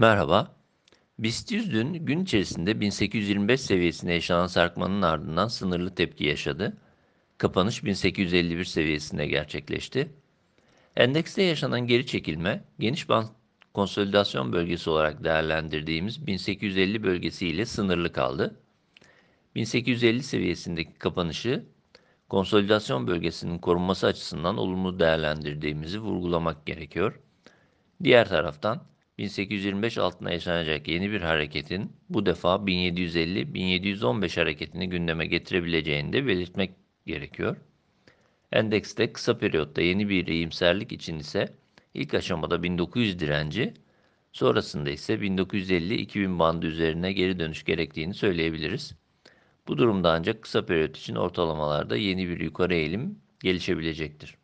Merhaba. BIST 100 dün gün içerisinde 1825 seviyesine yaşanan sarkmanın ardından sınırlı tepki yaşadı. Kapanış 1851 seviyesinde gerçekleşti. Endekste yaşanan geri çekilme, geniş band konsolidasyon bölgesi olarak değerlendirdiğimiz 1850 bölgesi ile sınırlı kaldı. 1850 seviyesindeki kapanışı konsolidasyon bölgesinin korunması açısından olumlu değerlendirdiğimizi vurgulamak gerekiyor. Diğer taraftan 1825 altına yaşanacak yeni bir hareketin bu defa 1750-1715 hareketini gündeme getirebileceğini de belirtmek gerekiyor. Endekste kısa periyotta yeni bir iyimserlik için ise ilk aşamada 1900 direnci, sonrasında ise 1950-2000 bandı üzerine geri dönüş gerektiğini söyleyebiliriz. Bu durumda ancak kısa periyot için ortalamalarda yeni bir yukarı eğilim gelişebilecektir.